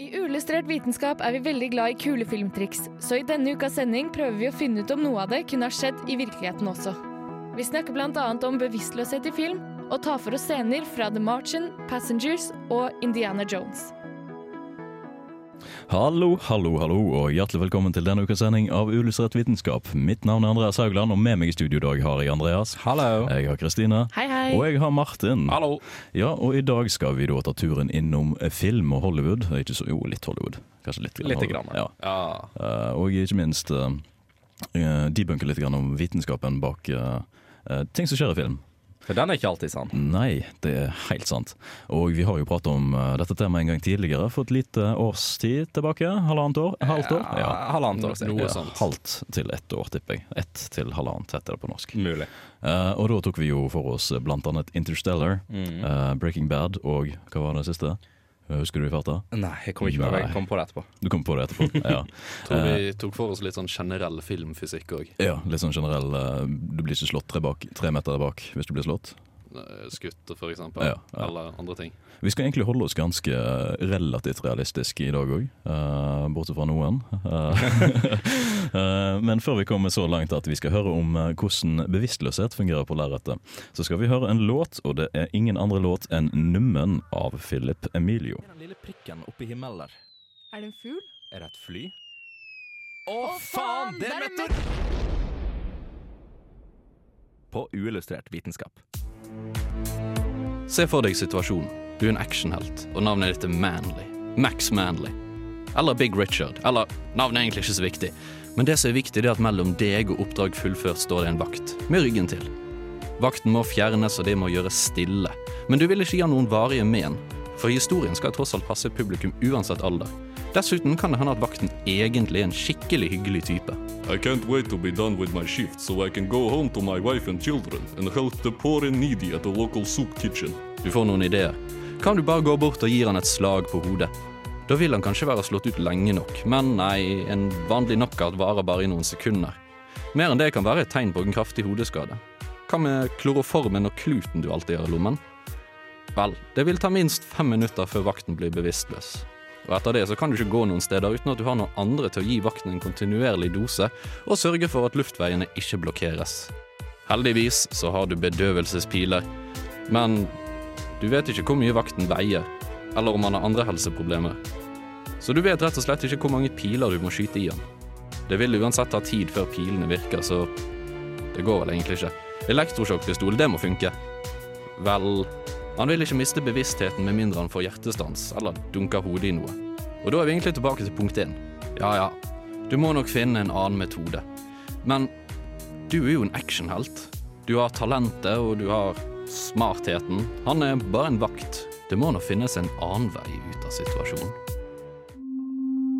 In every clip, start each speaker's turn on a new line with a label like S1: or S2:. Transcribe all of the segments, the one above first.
S1: I Uillustrert vitenskap er vi veldig glad i kule filmtriks, så i denne ukas sending prøver vi å finne ut om noe av det kunne ha skjedd i virkeligheten også. Vi snakker bl.a. om bevisstløshet i film, og tar for oss scener fra The Martian, Passengers og Indiana Jones.
S2: Hallo, hallo, hallo, og hjertelig velkommen til denne ukas sending av Uillustrert vitenskap. Mitt navn er Andreas Haugland, og med meg i studio i dag har jeg Andreas.
S3: Hallo.
S2: Jeg har Kristine.
S1: Hei, hei!
S2: Og jeg har Martin.
S3: Hallo.
S2: Ja, og i dag skal vi da ta turen innom film og Hollywood. Eh, Ikke så, jo, litt Hollywood. Kanskje litt.
S3: Litt
S2: Hollywood.
S3: grann,
S2: ja.
S3: Ja.
S2: Uh, og ikke minst uh, debunke litt grann om vitenskapen bak uh, eh, ting som skjer i film.
S3: For den er ikke alltid sann.
S2: Nei, det er helt sant. Og vi har jo pratet om eh, dette temaet en gang tidligere, for et lite års tid tilbake. Halvannet år? Halvt år?
S3: Ja, halvannet år
S4: Noe
S3: ja,
S4: sånt.
S2: Halvt til ett år, tipper jeg. Ett til halvannet, heter det på norsk.
S3: Mulig.
S2: Uh, og da tok vi jo for oss blant annet Interstellar,
S3: Mm.
S2: uh, Breaking Bad og hva var det siste? Eh, Husker du i farta?
S3: Nei, jeg kommer ikke på
S2: det.
S3: Jeg kom på det etterpå.
S2: Du kom på det etterpå? Ja.
S4: Tror vi tok for oss litt sånn generell filmfysikk òg.
S2: ja litt sånn generell eh, Du blir ikke slått tre, bak, tre meter bak hvis du blir slått.
S4: Skutt, eksempel.
S2: Ja, ja.
S4: Eller andre ting.
S2: Vi skal egentlig holde oss ganske eh, relativt realistiske i dag òg, bortsett fra noen. Uh, eh, Men før vi kommer så langt at vi skal høre om eh, hvordan bevisstløshet fungerer på lerretet, så skal vi høre en låt, og det er ingen andre låt enn 'Nummen' av Philip Emilio.
S3: Den lille prikken oppe i himmelen der.
S1: Er det en fugl?
S3: Er det et fly?
S1: Å, faen, det er meteor!
S3: På uillustrert vitenskap.
S4: Se for deg situasjonen. Du er en actionhelt, og navnet ditt er Manly. Max Manly. Eller Big Richard. Eller navnet er egentlig ikke så viktig. Men det som er viktig, er at mellom deg og oppdrag fullført står det en vakt, med ryggen til. Vakten må fjernes, og det må gjøres stille. Men du vil ikke gi han noen varige men, for historien skal tross alt passe publikum uansett alder. Dessuten kan det hende at vakten egentlig er en skikkelig hyggelig type.
S5: I can't wait to be done with my shift so I can go home to my wife and children and help the poor and needy at the local soup kitchen.
S4: Du får noen ideer. Kan du bare gå bort og gi han et slag på hodet? Da vil han kanskje være slått ut lenge nok, men nei, en vanlig knockout varer bare i noen sekunder. Mer enn det kan være et tegn på en kraftig hodeskade. Hva med kloroformen og kluten du alltid har i lommen? Vel, det vil ta minst fem minutter før vakten blir bevisstløs. Og etter det så kan du ikke gå noen steder uten at du har noen andre til å gi vakten en kontinuerlig dose, og sørge for at luftveiene ikke blokkeres. Heldigvis så har du bedøvelsespiler, men du vet ikke hvor mye vakten veier, eller om han har andre helseproblemer. Så du vet rett og slett ikke hvor mange piler du må skyte i han. Det vil uansett ta tid før pilene virker, så det går vel egentlig ikke. Elektrosjokkpistol, det må funke. Vel, han vil ikke miste bevisstheten med mindre han får hjertestans eller dunker hodet i noe. Og da er vi egentlig tilbake til punkt én. Ja ja, du må nok finne en annen metode. Men du er jo en actionhelt. Du har talentet, og du har smartheten. Han er bare en vakt. Det må nå finnes en annen vei ut av situasjonen.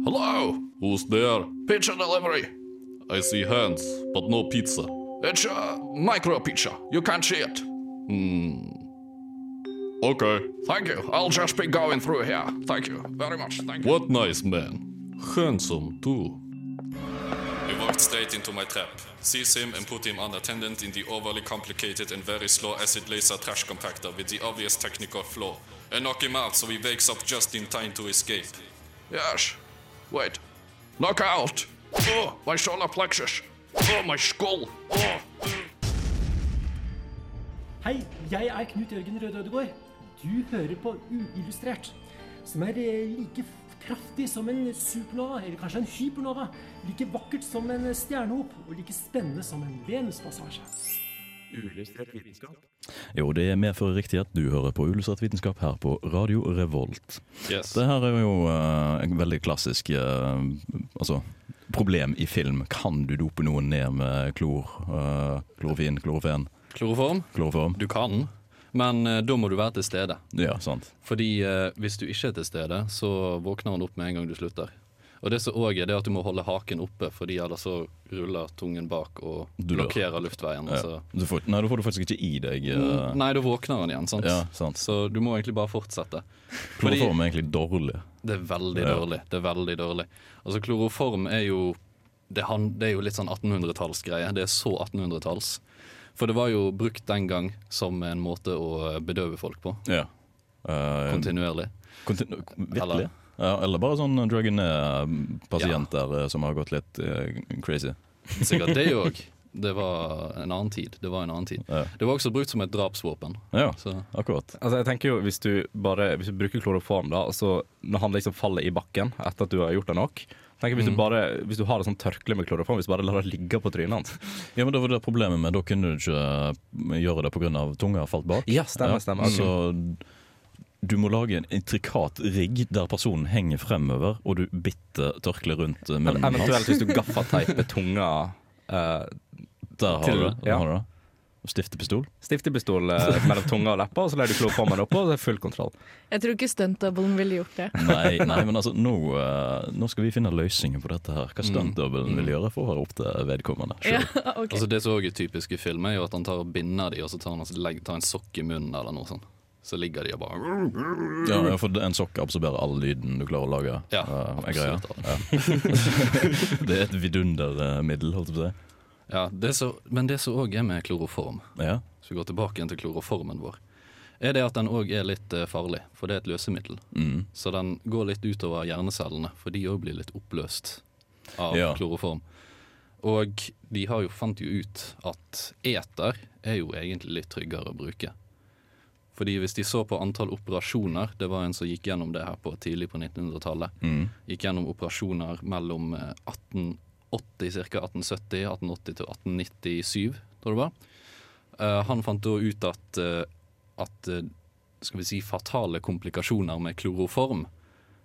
S5: Hello? Who's there? Pizza delivery. I see hands, but no pizza. It's a micro pizza. You can't see it. Hmm. Okay.
S6: Thank you. I'll just be going through here. Thank you very much. Thank you.
S5: What nice man. Handsome too. He walked straight into my trap. Seize him and put him unattended in the overly complicated and very slow acid laser trash compactor with the obvious technical flaw. And knock him out so he wakes up just in time to escape.
S6: Yes. Wait. Knock out! Oh, my solar plexus. Oh, my skull. Oh.
S7: Hei, jeg er Knut Jørgen Røde Ødegård. Du hører på Uillustrert, som er eh, like kraftig som en supernova, eller kanskje en hypernova. Like vakkert som en stjernehop, og like spennende som en Venuspassasje.
S3: Uillustrert vitenskap.
S2: Jo, det er mer for riktig at du hører på Uillustrert vitenskap her på Radio Revolt.
S4: Yes.
S2: Det her er jo uh, en veldig klassisk uh, altså, problem i film. Kan du dope noen ned med klor, uh, klorofin, klorofen,
S4: Kloroform?
S2: kloroform?
S4: Du kan, men eh, da må du være til stede.
S2: Ja, sant.
S4: Fordi eh, hvis du ikke er til stede, så våkner han opp med en gang du slutter. Og det som òg er, det er at du må holde haken oppe, fordi ellers så ruller tungen bak og
S2: Du dør.
S4: blokkerer luftveien.
S2: Ja.
S4: altså.
S2: Du får, nei, da får du faktisk ikke i deg uh,
S4: Nei, da våkner han igjen, sant?
S2: Ja, sant.
S4: Så du må egentlig bare fortsette.
S2: Kloroform er egentlig dårlig.
S4: Det er veldig
S2: Ja.
S4: dårlig. Det er veldig dårlig. Altså, kloroform er jo Det, han, det er jo litt sånn 1800-tallsgreie. Det er så 1800-talls. For det var jo brukt den gang som en måte å bedøve folk på.
S2: Ja. Uh,
S4: Kontinuerlig.
S2: kontinu virkelig?
S4: Eller-
S2: Ja, eller bare sånn drugge ned-pasienter ja. som har gått litt uh, crazy.
S4: Sikkert det òg. Det var en annen tid. Det var en annen tid.
S2: Ja,
S4: Det var også brukt som et drapsvåpen.
S2: ja
S4: Så
S2: akkurat.
S8: Altså jeg tenker jo Hvis du bare Hvis du bruker kloroform, da så når han liksom faller i bakken etter at du har gjort det nok tenker Hvis du
S4: Mm.
S8: bare Hvis du har et sånt tørkle med kloroform, hvis du bare lar det ligge på trynet hans
S2: Ja, men det var det problemet med Da kunne du ikke eh, gjøre det pga. tunga falt bak.
S8: Ja, stemmer, stemmer.
S2: Så du må lage en intrikat rigg der personen henger fremover, og du bitter tørkleet rundt munnen hans.
S8: Eventuelt hvis du gaffateiper tunga uh,
S2: Der har
S8: til-
S2: du det.
S8: Ja.
S2: har du det. Stiftepistol.
S8: Stiftepistol eh, mellom tunga og leppa, og så lar du kloroformen oppå, og så er det full kontroll.
S1: Jeg tror ikke stuntdoublen ville gjort det.
S2: Nei, nei men altså, nå, eh, nå skal vi finne løsninger på dette her. Hva stuntdoublen vil gjøre, for å være opp til vedkommende.
S1: Ja,
S2: selv.
S1: ok.
S4: altså Det som også er typisk i film, er jo at han tar og binder de, og så tar han og legger, tar en sokk i munnen eller noe sånt. Så ligger de og bare
S2: Ja, ja, for en sokk absorberer all lyden du klarer å lage.
S4: Ja,
S2: eh, er greia.
S4: absolutt.
S2: Ja. det er et vidundermiddel, holdt jeg på å si.
S4: Ja, det så, Men det som òg er med kloroform,
S2: ja.
S4: hvis vi går tilbake igjen til kloroformen vår, er det at den òg er litt eh, farlig, for det er et løsemiddel.
S2: Mm.
S4: Så den går litt utover hjernecellene, for de òg blir litt oppløst av
S2: ja.
S4: kloroform. Og de har jo, fant jo ut at eter er jo egentlig litt tryggere å bruke. Fordi hvis de så på antall operasjoner, det var en som gikk gjennom det her på tidlig på 1900-tallet,
S2: mm.
S4: gikk gjennom operasjoner mellom eh, 18 80, ca. 1870-1880-1897 tror jeg det var. Eh, han fant da ut at, eh, at eh, skal vi si, fatale komplikasjoner med kloroform,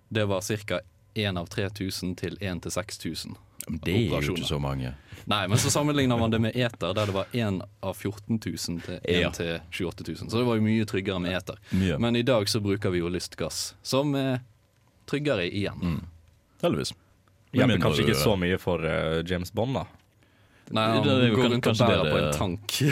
S4: det var ca. 1 av 3000 til 1 til 6000.
S2: Det er jo ikke så mange.
S4: Nei, men så sammenligner man det med eter, der det var 1 av 14 000 til 1
S2: ja.
S4: til 28 000. Så det var jo mye tryggere med eter.
S2: Ja.
S4: Men i dag så bruker vi jo lystgass, som er tryggere igjen.
S2: Mm. Heldigvis. Med
S8: Hjelper kanskje ikke så mye for uh, James Bond, da.
S4: Nei, han
S2: Det det,
S4: går rundt og bærer på en tank.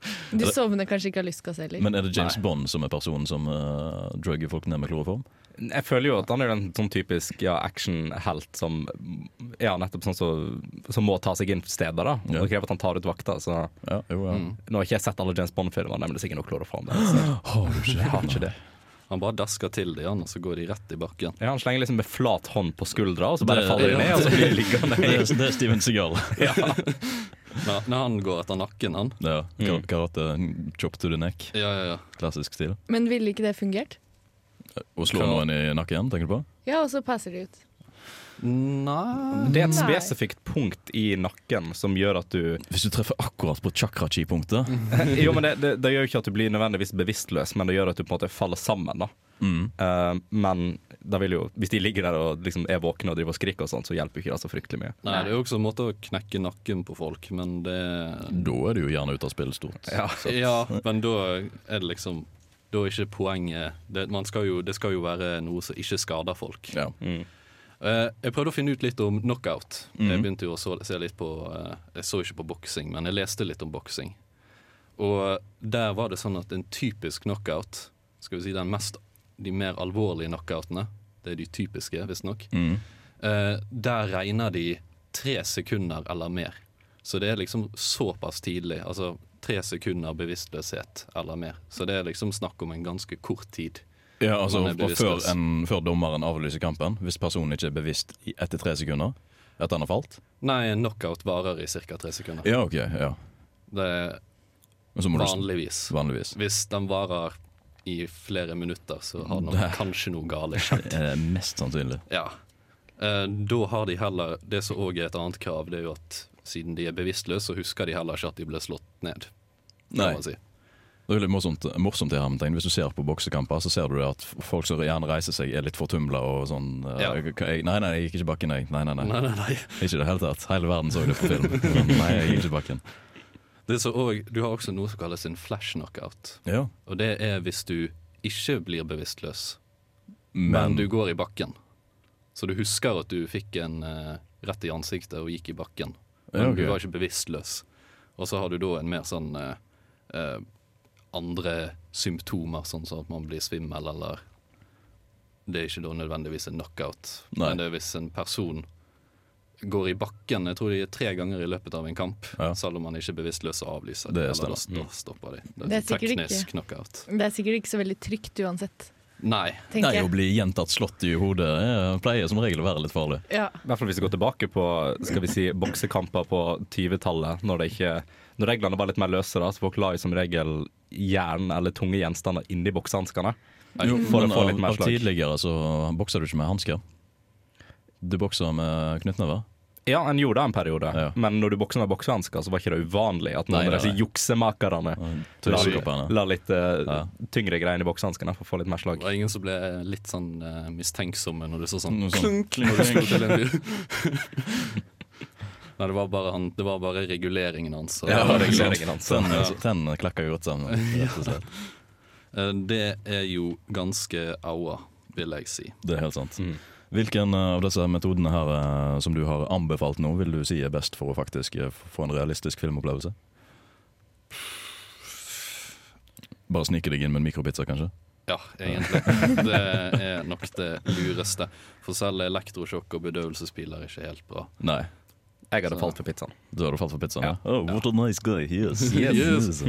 S1: Du sovner kanskje ikke av lystgass heller.
S2: Men er det James
S4: Nei.
S2: Bond som er personen som uh, drugger folk ned med kloroform?
S8: Jeg føler jo at han er en sånn typisk ja, actionhelt som Ja, nettopp sånn så, som må ta seg inn steder, da. Og det krever at han tar ut vakter. Så
S2: Ja, jo, ja.
S4: Mm.
S8: nå har ikke jeg sett alle James Bond-filmer, men det er sikkert noe kloroform der. Så.
S2: Oh.
S8: Jeg har ikke det.
S4: Han bare dasker til det, han, og så går de rett i bakken.
S8: Ja, han slenger liksom med flat hånd på skuldra, og så bare
S2: Det-
S8: faller de ned, og så blir de liggende.
S2: Det er, det er Steven Seagal.
S4: Når, når han går etter nakken, han.
S2: Ja,
S8: Mm.
S2: Karate chop to the neck.
S4: Ja, ja, ja.
S2: Klassisk stil.
S1: Men ville ikke det fungert?
S2: Å slå noen i nakken, tenker du på?
S1: Ja, og så passer de ut.
S4: Nei
S8: Det er et
S1: Nei.
S8: spesifikt punkt i nakken som gjør at du
S2: Hvis du treffer akkurat på chakra-chi-punktet
S8: Jo, men det, det, det gjør jo ikke at du blir nødvendigvis bevisstløs, men det gjør at du på en måte faller sammen. da
S2: mm.
S8: uh, Men da vil jo, hvis de ligger der og liksom er våkne og driver og skriker, og sånt, så hjelper ikke det så fryktelig mye.
S4: Nei, det er jo også en måte å knekke nakken på folk, men det
S2: Da er du jo gjerne ute av spill stort.
S8: Ja.
S4: Ja, men da er det liksom Da er ikke poenget det, man skal jo, det skal jo være noe som ikke skader folk.
S2: Ja.
S8: Mm.
S4: Eh, jeg prøvde å finne ut litt om knockout.
S2: Mm.
S4: Jeg begynte jo å så, se litt på eh, Jeg så ikke på boksing, men jeg leste litt om boksing. Og der var det sånn at en typisk knockout, skal vi si den mest, de mer alvorlige knockoutene, det er de typiske, visstnok,
S2: Mm.
S4: eh, der regner de tre sekunder eller mer. Så det er liksom såpass tidlig. Altså tre sekunder bevisstløshet eller mer. Så det er liksom snakk om en ganske kort tid.
S2: Ja, altså før, en, før dommeren avlyser kampen, hvis personen ikke er bevisst etter tre sekunder etter han har falt?
S4: Nei, en knockout varer i ca. tre sekunder.
S2: Ja, ok. ja
S4: Det er
S2: du
S4: vanligvis.
S2: Vanligvis.
S4: Hvis den varer i flere minutter, så har den
S2: Det-
S4: kanskje noe galt skjedd.
S2: Det er mest sannsynlig.
S4: Ja. Eh, da har de heller Det som òg er et annet krav, det er jo at siden de er bevisstløse, så husker de heller ikke at de ble slått ned.
S2: Nei.
S4: si.
S2: Det er litt morsomt, morsomt i hermetegn. Hvis du ser på boksekamper, så ser du at folk som gjerne reiser seg, er litt fortumla og sånn eh,
S4: Ja.
S2: jeg, Nei, nei, jeg gikk ikke i bakken, jeg. Nei, nei, nei.
S4: Nei, nei, nei.
S2: Ikke i det hele tatt. Hele verden så det på film. Nei, jeg gikk ikke i bakken.
S4: Det så også, du har også noe som kalles en flash knockout.
S2: Ja.
S4: Og det er hvis du ikke blir bevisstløs,
S2: Men,
S4: men du går i bakken. Så du husker at du fikk en uh, rett i ansiktet og gikk i bakken. Men
S2: Ja, okay.
S4: du var ikke bevisstløs. Og så har du da en mer sånn uh, eh, andre symptomer, sånn som at man blir svimmel eller Det er ikke da nødvendigvis en knockout,
S2: Nei.
S4: men det er hvis en person går i bakken Jeg tror de er tre ganger i løpet av en kamp,
S2: Ja.
S4: selv om man ikke er bevisstløs og avlyser.
S2: Det
S4: eller da, da stopper de. Det
S1: Det
S4: er,
S1: er
S4: teknisk
S1: ikke.
S4: knockout.
S1: Det er sikkert ikke så veldig trygt uansett.
S4: Nei.
S2: Nei, å bli gjentatt slått i hodet pleier som regel å være litt farlig.
S1: Ja.
S8: I hvert fall hvis vi går tilbake på skal vi si, boksekamper på 20-tallet, når, det ikke- når reglene var litt mer løse, da, så folk la jo som regel jern eller tunge gjenstander inni boksehanskene. For å få
S2: av,
S8: litt mer
S2: av
S8: slag.
S2: tidligere så bokser du ikke med hansker. Du bokser med knyttnever.
S8: Ja, en gjorde det en periode,
S2: Ja.
S8: men når du bokser med boksehansker, så var ikke det uvanlig at
S2: Nei,
S8: noen av disse juksemakerne la, la litt uh,
S2: Ja.
S8: tyngre greier i boksehanskene for å få litt mer slag.
S4: Det var ingen som ble litt sånn uh, mistenksomme når du så sånn
S2: sånn. klunk,
S4: klunk klunk, du sto til en fyr. Nei, det var bare, han, det var bare reguleringen hans.
S8: Ja, reguleringen hans.
S2: Tennene tennene klekker godt sammen. Rett og slett.
S4: Eh, Det er jo ganske aua, vil jeg si.
S2: Det er helt sant.
S8: Mm.
S2: Hvilken av disse metodene her eh, som du har anbefalt nå, vil du si er best for å faktisk eh, få en realistisk filmopplevelse? Bare snike deg inn med en mikropizza, kanskje?
S4: Ja, egentlig. Det er nok det lureste. For selv elektrosjokk og bedøvelsespiler er ikke helt bra.
S2: Nei.
S8: Jeg hadde
S4: Så-
S8: falt for pizzaen.
S2: Du hadde falt for pizzaen?
S8: Ja.
S2: Ja. Oh, what a nice guy he is.
S4: Yes.
S2: Yes.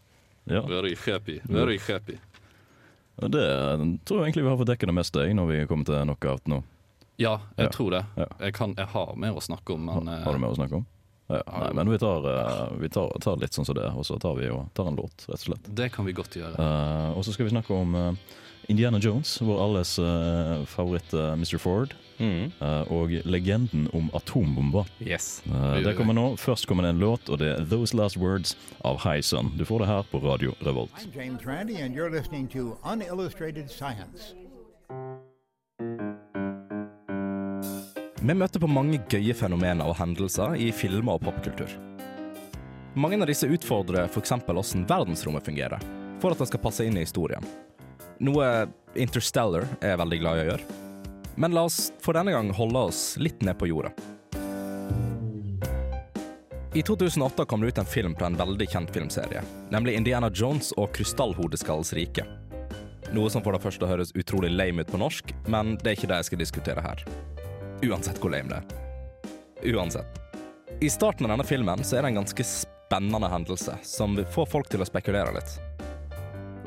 S2: ja.
S4: Very happy. Very happy.
S2: Det eh, tror jeg egentlig vi har fått dekket det meste når vi kommer til knockout nå.
S4: Ja, jeg
S2: Ja.
S4: tror det.
S2: Ja.
S4: Jeg, kan, jeg har mer å snakke om, men
S2: Har du mer å snakke om? Ja, nei, men vi tar, eh, vi tar, tar litt sånn som det, og så tar vi og tar en låt, rett og slett.
S4: eh, det kan vi godt gjøre.
S2: Uh, og så skal vi snakke om eh, Indiana Jones, vår alles uh, favoritt uh, Mr. Ford,
S8: Mm.
S2: Uh, og legenden om atombomba.
S8: Yes.
S2: Eh, det kommer nå. Først kommer det en låt, og det er Those Last Words av High Sun. Du får det her på Radio Revolt.
S9: I'm James Randi, and you're listening to Unillustrated Science.
S8: Vi møter på mange gøye fenomener og hendelser i filmer og popkultur. Mange av disse utfordrer f.eks. hvordan verdensrommet fungerer, for at den skal passe inn i historien. Noe Interstellar er veldig glad i å gjøre. Men la oss for denne gang holde oss litt ned på jorda. I 2008 kom det ut en film fra en veldig kjent filmserie, nemlig Indiana Jones og Krystallhodeskallens rike. Noe som for det første høres utrolig lame ut på norsk, men det er ikke det jeg skal diskutere her. Uansett hvor lame det er. Uansett. I starten av denne filmen så er det en ganske spennende hendelse som får folk til å spekulere litt.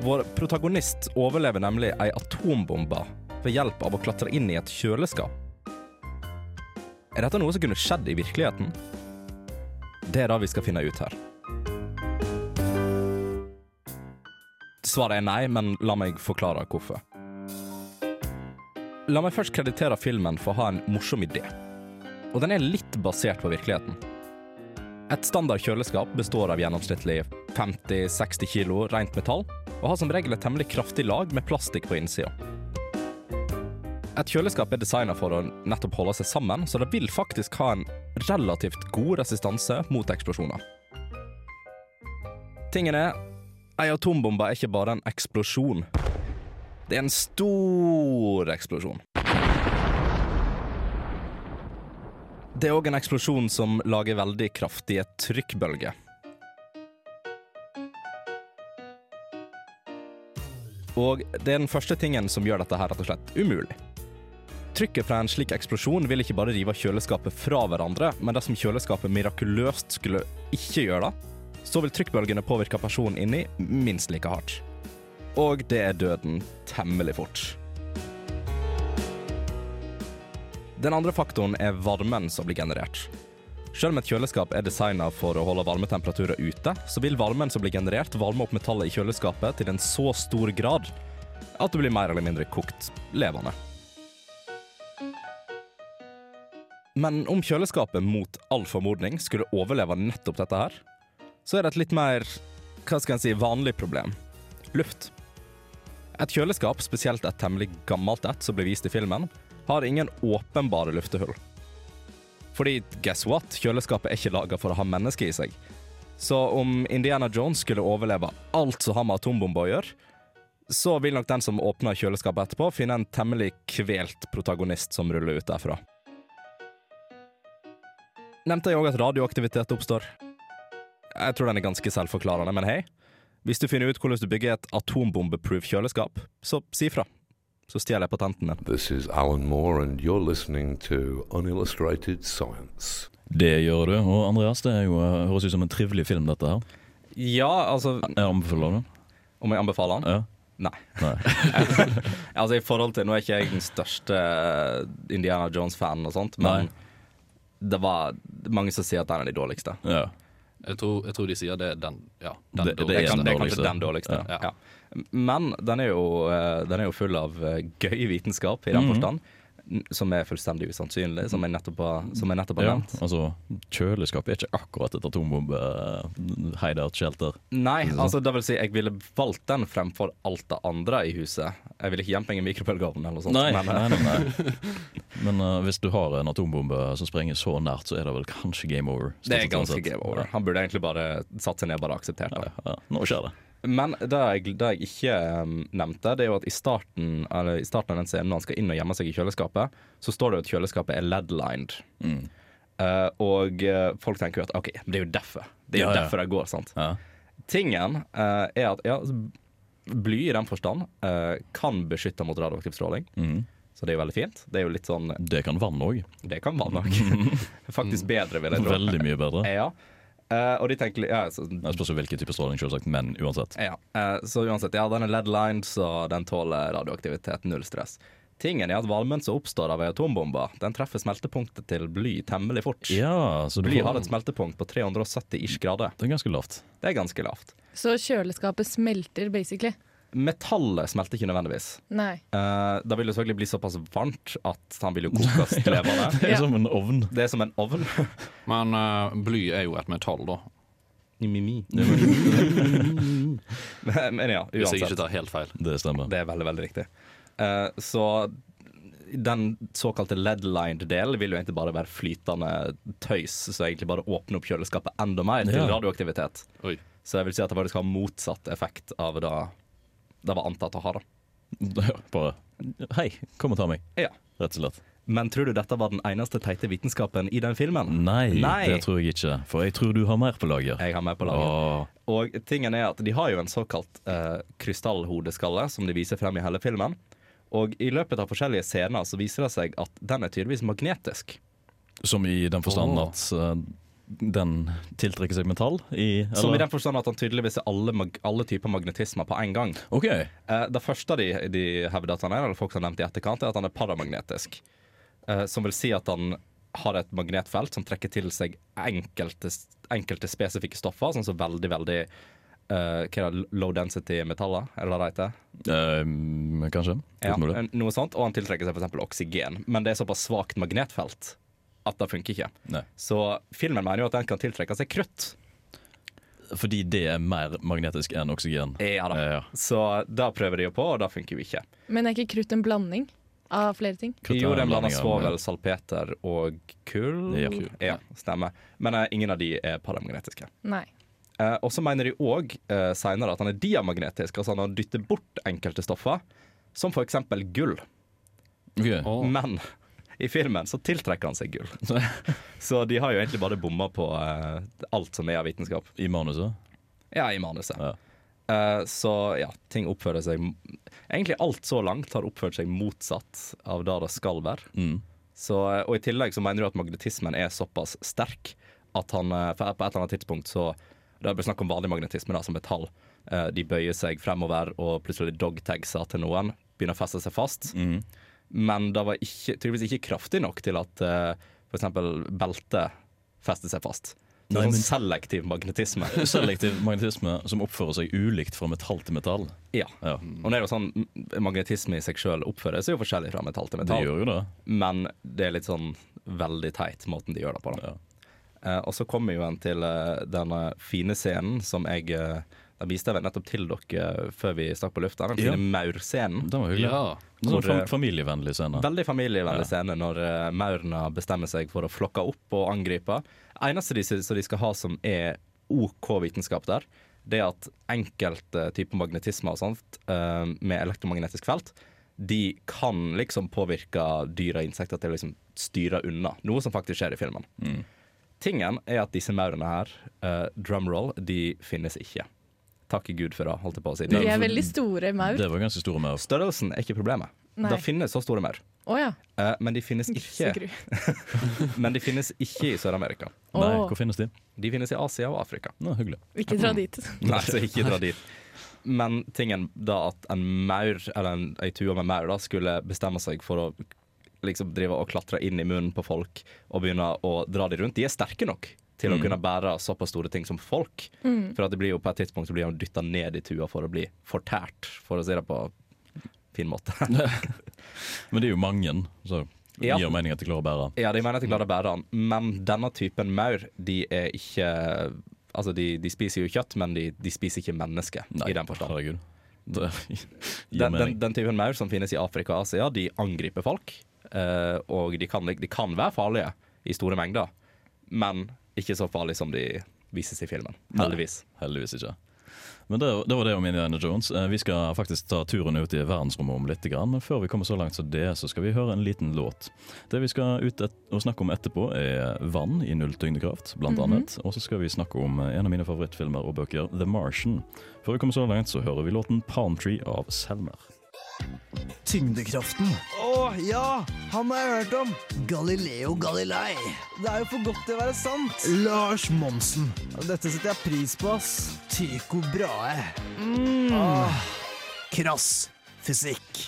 S8: Vår protagonist overlever nemlig ei atombombe ved hjelp av å klatre inn i et kjøleskap. Er dette noe som kunne skjedd i virkeligheten? Det er det vi skal finne ut her. Svaret er nei, men la meg forklare hvorfor. La meg først kreditere filmen for å ha en morsom idé. Og den er litt basert på virkeligheten. Et standard kjøleskap består av gjennomsnittlig 50-60 kilo rent metall, og har som regel et temmelig kraftig lag med plastikk på innsida. Et kjøleskap er designa for å nettopp holde seg sammen, så det vil faktisk ha en relativt god resistanse mot eksplosjoner. Tingen er, ei atombombe er ikke bare en eksplosjon. Det er en stor eksplosjon. Det er òg en eksplosjon som lager veldig kraftige trykkbølger. Og det er den første tingen som gjør dette her rett og slett umulig. Trykket fra en slik eksplosjon vil ikke bare rive kjøleskapet fra hverandre, men dersom kjøleskapet mirakuløst skulle ikke gjøre det, så vil trykkbølgene påvirke personen inni minst like hardt. Og det er døden temmelig fort. Den andre faktoren er varmen som blir generert. Selv om et kjøleskap er designa for å holde varmetemperaturer ute, så vil varmen som blir generert, varme opp metallet i kjøleskapet til en så stor grad at det blir mer eller mindre kokt levende. Men om kjøleskapet mot all formodning skulle overleve nettopp dette her, så er det et litt mer hva skal en si, vanlig problem. Luft. Et kjøleskap, spesielt et temmelig gammelt et som blir vist i filmen, har ingen åpenbare luftehull. Fordi guess what? Kjøleskapet er ikke laga for å ha mennesker i seg. Så om Indiana Jones skulle overleve alt som har med atombomber å gjøre, så vil nok den som åpner kjøleskapet etterpå, finne en temmelig kvelt protagonist som ruller ut derfra. Nevnte jeg òg at radioaktivitet oppstår? Jeg tror den er ganske selvforklarende, men hei. Hvis du finner ut hvordan du bygger et atombombeproof kjøleskap, så si fra. Så stjeler jeg patenten din.
S10: This is Alan Moore, and you're listening to Unillustrated Science.
S2: Det gjør du. Og Andreas, det er jo, eh, høres ut som en trivelig film, dette her.
S8: Ja, altså
S2: Jeg anbefaler den.
S8: Om jeg anbefaler den?
S2: Ja.
S8: Nei.
S2: Nei.
S8: altså i forhold til Nå er ikke jeg den største eh, Indiana Jones-fan og sånt, men det var mange som sier at den er de dårligste.
S2: Ja.
S4: Jeg tror, jeg tror de sier det er den, ja, den
S2: Det- det er
S8: kan,
S2: den
S8: det er kanskje den dårligste.
S4: Ja.
S8: Ja. Men den er, jo, eh, den er jo full av eh, gøy vitenskap i den
S2: Mhm.
S8: forstand, Mm. som er fullstendig usannsynlig, som jeg nettopp har,
S2: ja.
S8: nevnt.
S2: Altså, kjøleskap er ikke akkurat et atombombe-hideout-shelter.
S8: Nei, altså det vil si jeg ville valgt den fremfor alt det andre i huset. Jeg ville ikke gjemt meg i mikrobølgeovnen eller noe sånt.
S2: Nei,
S8: men, eh,
S2: nei, nei, nei. Men uh, hvis du har en atombombe som sprenger så nært, så er det vel kanskje game over.
S8: det er ganske game over. Han burde egentlig bare satt seg ned og bare akseptert det.
S2: Ja, ja. Nå skjer det.
S8: Men det jeg, det jeg ikke um, nevnte, det er jo at i starten, eller i starten av den scenen når han skal inn og gjemme seg i kjøleskapet, så står det jo at kjøleskapet er lead-lined.
S2: Mm.
S8: Uh, og uh, folk tenker jo at OK, det er jo derfor. Det er jo
S2: Ja, ja.
S8: derfor det går, sant.
S2: Ja.
S8: Tingen uh, er at ja, altså, bly i den forstand kan beskytte mot radioaktiv stråling.
S2: Mm.
S8: Så det er jo veldig fint. Det er jo litt sånn
S2: Det kan vann òg.
S8: Det kan vann òg. Faktisk bedre, vil jeg tro.
S2: Veldig mye bedre.
S8: Ja. Eh, og de tenker ja, så,
S2: Jeg spørs hvilken type stråling, selvsagt, men uansett.
S8: Ja, uh, så uansett, ja, den er lead-lined, så den tåler radioaktivitet, null stress. Tingen er at varmen som oppstår av ei atombombe, den treffer smeltepunktet til bly temmelig fort.
S2: Ja, så du
S8: Bly
S2: får-
S8: har et smeltepunkt på 370 ish grader.
S2: Det er ganske lavt.
S8: Det er ganske lavt.
S1: Så kjøleskapet smelter, basically.
S8: Metallet smelter ikke nødvendigvis.
S1: Nei.
S8: Uh, da vil det selvfølgelig bli såpass varmt at han vil jo kokes levende.
S2: Det er som en ovn.
S8: Det er som en ovn.
S4: Men uh, bly er jo et metall, da.
S8: Mimi. men, ja, ja,
S4: Hvis jeg
S8: uansett.
S4: ikke tar helt feil.
S2: Det stemmer.
S8: Det er veldig, veldig riktig. Uh, så den såkalte lead-lined delen vil jo egentlig bare være flytende tøys, så egentlig bare åpne opp kjøleskapet enda mer til
S2: Ja.
S8: radioaktivitet.
S4: Oi.
S8: Så jeg vil si at det faktisk har motsatt effekt av det det var antatt å ha. da.
S2: Bare Hei, kom og ta meg.
S8: Ja.
S2: Rett og slett.
S8: Men tror du dette var den eneste teite vitenskapen i den filmen?
S2: Nei,
S8: Nei.
S2: det tror jeg ikke. For jeg tror du har mer på lager.
S8: Jeg har mer på lager.
S2: Åh,
S8: Og tingen er at de har jo en såkalt eh, krystallhodeskalle som de viser frem i hele filmen. Og i løpet av forskjellige scener så viser det seg at den er tydeligvis magnetisk.
S2: som i den forstand at eh, den tiltrekker seg metall? I,
S8: Som i den forstand at han tydeligvis er alle, alle typer magnetismer på en gang.
S2: OK.
S8: Eh, det første de, de hevder at han er, eller folk som har nevnt i etterkant, er at han er paramagnetisk. Eh, som vil si at han har et magnetfelt som trekker til seg enkelte, enkelte spesifikke stoffer, sånn som veldig, veldig eh, hva er det, low density metaller, eller hva det heter.
S2: Eh, kanskje.
S8: Ja, noe sånt, Og han tiltrekker seg f.eks. oksygen. Men det er såpass svakt magnetfelt at det funker ikke.
S2: Nei.
S8: Så filmen mener jo at den kan tiltrekke seg krutt.
S2: Fordi det er mer magnetisk enn oksygen.
S8: Ja da.
S2: Ja.
S8: Så da prøver de jo på, og da funker jo ikke.
S1: Men er ikke krutt en blanding av flere ting?
S8: Jo, det er en
S2: blanding
S8: blanding
S2: av-
S8: svovel, salpeter og kull.
S2: Ja.
S8: Ja, stemmer. Men uh, ingen av de er paramagnetiske.
S1: Nei.
S8: Uh, og så mener de òg uh, seinere at han er diamagnetisk, altså han har dyttet bort enkelte stoffer, som f.eks. gull.
S2: Okay.
S4: Oh.
S8: Men i filmen så tiltrekker han seg gull. så de har jo egentlig bare bomma på uh, alt som er av vitenskap.
S2: I manuset?
S8: Ja, i manuset.
S2: Ja.
S8: Uh, så ja, ting oppfører seg Egentlig alt så langt har oppført seg motsatt av det det skal være.
S2: Mm.
S8: Så, eh, og i tillegg så mener du at magnetismen er såpass sterk at han på et eller annet tidspunkt så Det er snakk om vanlig magnetisme, da, som et tall. Uh, De bøyer seg fremover, og plutselig dogtagser til noen. Begynner å feste seg fast.
S2: Mm.
S8: Men det var ikke, tydeligvis ikke kraftig nok til at uh, f.eks. beltet festet seg fast. Det
S2: Nei,
S8: er sånn
S2: men-
S8: selektiv magnetisme.
S2: Selektiv magnetisme som oppfører seg ulikt fra metall til metall.
S8: Ja.
S2: Ja,
S8: Og det er jo sånn, Magnetisme i seg sjøl oppfører seg jo forskjellig fra metall til metall.
S2: Det gjør jo det.
S8: Men det er litt sånn veldig teit måten de gjør det på. Da.
S2: Ja.
S8: Eh, og så kommer jo en til eh, denne fine scenen som jeg eh, Den viste jeg vel nettopp til dere før vi stakk på lufta. Den fine
S2: Ja.
S8: maurscenen.
S2: Den var hyggelig.
S4: Ja.
S2: Sånn fam
S8: eh,
S2: familievennlig scene.
S8: Veldig familievennlig
S2: Ja.
S8: scene når uh, maurene bestemmer seg for å flokke opp og angripe. Eneste de, som de skal ha som er OK vitenskap der, det er at enkelte typer magnetisme og sånt eh, med elektromagnetisk felt, de kan liksom påvirke dyr og insekter til å liksom styre unna. Noe som faktisk skjer i filmen.
S2: Mm.
S8: Tingen er at disse maurene her, uh, drumroll, de finnes ikke. Takke Gud for det, holdt jeg på å si.
S1: De er veldig store maur.
S2: Det var ganske store maur.
S8: størrelsen er ikke problemet.
S1: Nei.
S8: Det finnes så store maur.
S1: Oh, ja.
S8: Eh, men de finnes ikke Men de finnes ikke i Sør-Amerika.
S2: Nei, hvor finnes de?
S8: De finnes i Asia og Afrika.
S2: Nå, hyggelig.
S1: Ikke dra dit.
S8: Nei, så ikke dra dit. Men tingen da at en maur, eller en, ei tue med maur, da, skulle bestemme seg for å liksom drive og klatre inn i munnen på folk og begynne å dra de rundt, de er sterke nok til å
S2: Mm.
S8: kunne bære såpass store ting som folk.
S1: Mm.
S8: For at det blir jo på et tidspunkt så blir han dytta ned i tua for å bli fortært, for å si det på fin måte.
S2: Men det er jo mange, så det
S8: Ja.
S2: gir mening at de klarer å bære.
S8: Ja, de mener at de klarer å bære han, men denne typen maur, de er ikke Altså, de, de spiser jo kjøtt, men de, de spiser ikke mennesker i den forstand.
S2: Herregud. Det
S8: Den, den, den typen maur som finnes i Afrika og Asia, de angriper folk. Uh, og de kan, de kan være farlige i store mengder, men ikke så farlig som de vises i filmen. Heldigvis.
S2: Nei, heldigvis ikke. Men det, det var det om Indiana Jones. Eh, Vi skal faktisk ta turen ut i verdensrommet om litt. Men før vi kommer så langt som det, så skal vi høre en liten låt. Det vi skal ut et, og snakke om etterpå, er vann i null tyngdekraft, blant
S11: Mhm.
S2: annet. Og så skal vi snakke om eh, en av mine favorittfilmer og bøker, The Martian. Før vi kommer så langt, så hører vi låten Palm Tree av Selmer.
S11: Tyngdekraften. Å ja, han har jeg hørt om. Galileo Galilei. Det er jo for godt til å være sant. Lars Monsen. Dette setter jeg pris på, ass. Tycho Brahe. Mm. Ah. krass fysikk.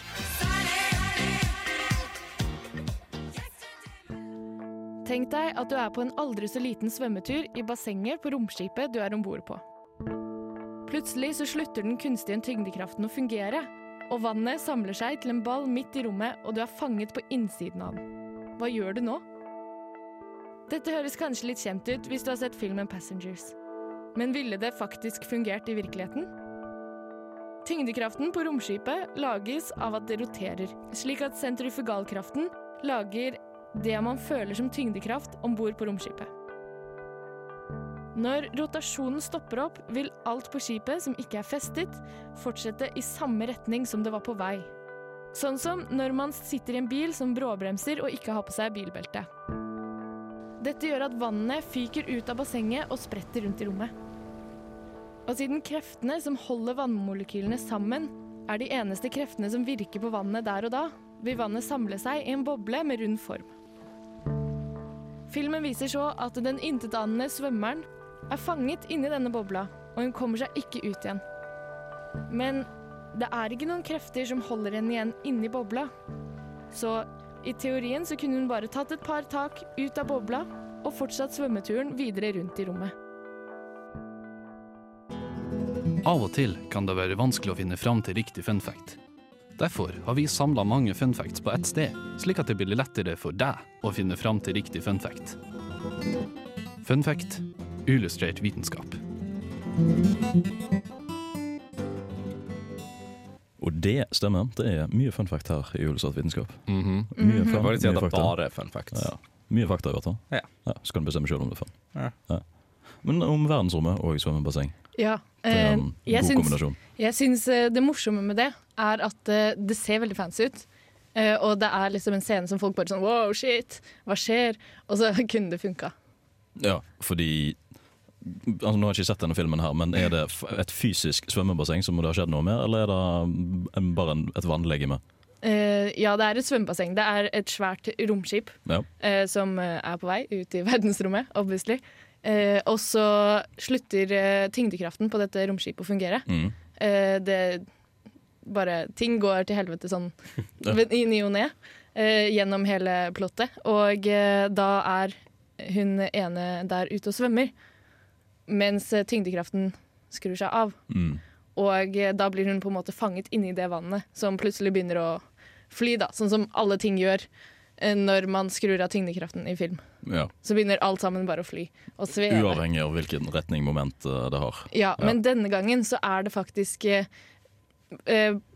S1: Tenk deg at du er på en aldri så liten svømmetur i bassenget på romskipet du er om bord på. Plutselig så slutter den kunstige tyngdekraften å fungere, og vannet samler seg til en ball midt i rommet, og du er fanget på innsiden av den. Hva gjør du nå? Dette høres kanskje litt kjent ut hvis du har sett filmen Passengers. Men ville det faktisk fungert i virkeligheten? Tyngdekraften på romskipet lages av at det roterer, slik at sentrifugalkraften lager det man føler som tyngdekraft om bord på romskipet. Når rotasjonen stopper opp, vil alt på skipet som ikke er festet, fortsette i samme retning som det var på vei. Sånn som når man sitter i en bil som bråbremser og ikke har på seg bilbelte. Dette gjør at vannet fyker ut av bassenget og spretter rundt i rommet. Og siden kreftene som holder vannmolekylene sammen, er de eneste kreftene som virker på vannet der og da, vil vannet samle seg i en boble med rund form. Filmen viser så at den intetanende svømmeren er fanget inni denne bobla, og hun kommer seg ikke ut igjen. Men det er ikke noen krefter som holder henne igjen inni bobla. Så i teorien så kunne hun bare tatt et par tak ut av bobla og fortsatt svømmeturen videre rundt i rommet.
S4: Av og til kan det være vanskelig å finne fram til riktig fun fact. Derfor har vi samla mange fun facts på ett sted, slik at det blir lettere for deg å finne fram til riktig fun fact. Illustrert vitenskap.
S2: Og det stemmer. Det er mye fun fact her i Illustrate vitenskap.
S8: Mhm.
S2: Mye fun, mye
S8: det
S2: fakta.
S8: bare fun facts.
S2: Ja. Mye fakta, i hvert fall.
S8: Ja.
S2: Så kan du bestemme sjøl om det er fun.
S8: Ja.
S2: Ja. Men om verdensrommet og svømmebasseng.
S1: Ja.
S2: Det er en
S1: eh, jeg
S2: god
S1: syns-
S2: kombinasjon.
S1: Jeg syns eh, det morsomme med det er at eh, det ser veldig fancy ut. Eh, og det er liksom en scene som folk bare sånn wow, shit, hva skjer? Og så kunne det funka.
S2: Ja, fordi altså Nå har jeg ikke sett denne filmen, her men er det et fysisk svømmebasseng som det har skjedd noe med, eller er det bare et vannlegeme?
S1: Uh, ja, det er et svømmebasseng. Det er et svært romskip
S2: Ja.
S1: uh, som eh, er på vei ut i verdensrommet, obviously. Uh, og så slutter tyngdekraften på dette romskipet å fungere.
S2: Mm.
S1: Det bare Ting går til helvete sånn
S2: Ja.
S1: i ny og ne gjennom hele plottet. Og da er hun ene der ute og svømmer, mens eh, tyngdekraften skrur seg av.
S2: Mm.
S1: Og eh, da blir hun på en måte fanget inni det vannet, som plutselig begynner å fly, da. Sånn som alle ting gjør eh, når man skrur av tyngdekraften i film.
S2: Ja.
S1: Så begynner alt sammen bare å fly og sveve.
S2: Uavhengig av hvilken retning moment det har.
S1: Ja, men denne gangen så er det faktisk eh,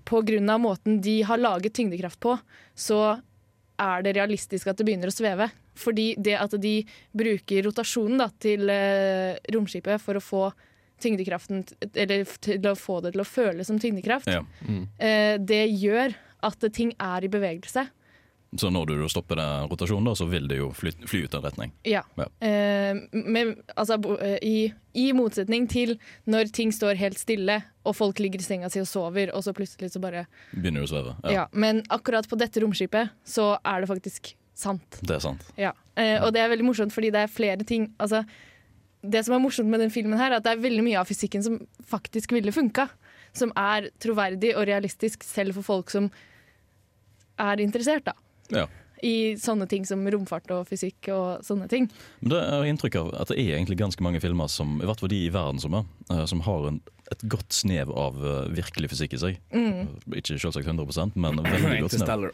S1: På grunn av måten de har laget tyngdekraft på, så er det realistisk at det begynner å sveve. Fordi det at de bruker rotasjonen da, til eh, romskipet for å få tyngdekraften Eller til å få det til å føles som tyngdekraft,
S2: Ja.
S1: eh, det gjør at ting er i bevegelse.
S2: Så når du stopper den rotasjonen, da, så vil det jo fly, fly ut en retning.
S1: Ja.
S2: Ja.
S1: Eh, men, altså, eh, i, I motsetning til når ting står helt stille, og folk ligger i senga si og sover, og så plutselig så bare
S2: Begynner du å sveve.
S1: ja. Men akkurat på dette romskipet så er det faktisk sant.
S2: Det er sant.
S1: Ja. Eh, og det er veldig morsomt fordi det er flere ting Altså, det som er morsomt med den filmen her, er at det er veldig mye av fysikken som faktisk ville funka. som er troverdig og realistisk selv for folk som er interessert, da.
S2: Ja.
S1: I sånne ting som romfart og fysikk og sånne ting.
S2: Men det er inntrykk av at det er egentlig ganske mange filmer, som, i hvert fall de i verdensrommet, eh, som har en, et godt snev av eh, virkelig fysikk i seg.
S1: Mm.
S2: Ikke selvsagt 100 men veldig godt snev.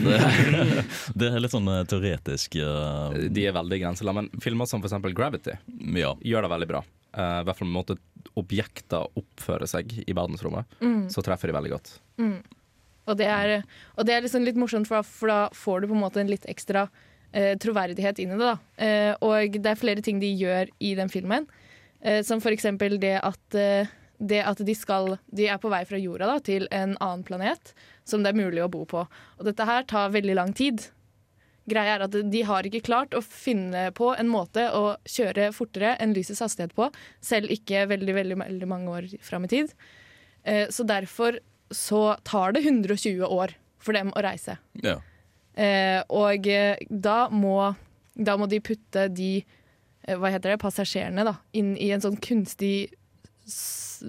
S2: Det, det er litt sånn eh, teoretisk uh...
S8: De er veldig grenseland, men filmer som eksempel Gravity gjør det veldig bra. Eh, I hvert fall med måte objekter oppfører seg i verdensrommet,
S1: Mm.
S8: så treffer de veldig godt.
S1: Mm. Og det er, og det er liksom litt morsomt, for da, for da får du på en måte en litt ekstra uh, troverdighet inn i det. da. Eh, og det er flere ting de gjør i den filmen, eh, som for eksempel det at, det at de, skal, de er på vei fra jorda da, til en annen planet som det er mulig å bo på. Og dette her tar veldig lang tid. Greia er at de har ikke klart å finne på en måte å kjøre fortere enn lysets hastighet på, selv ikke veldig, veldig, veldig mange år fram i tid. Eh, Så derfor så tar det 120 år for dem å reise.
S2: Ja.
S1: Eh, og eh, da må, da må de putte de hva heter det, passasjerene da, inn i en sånn kunstig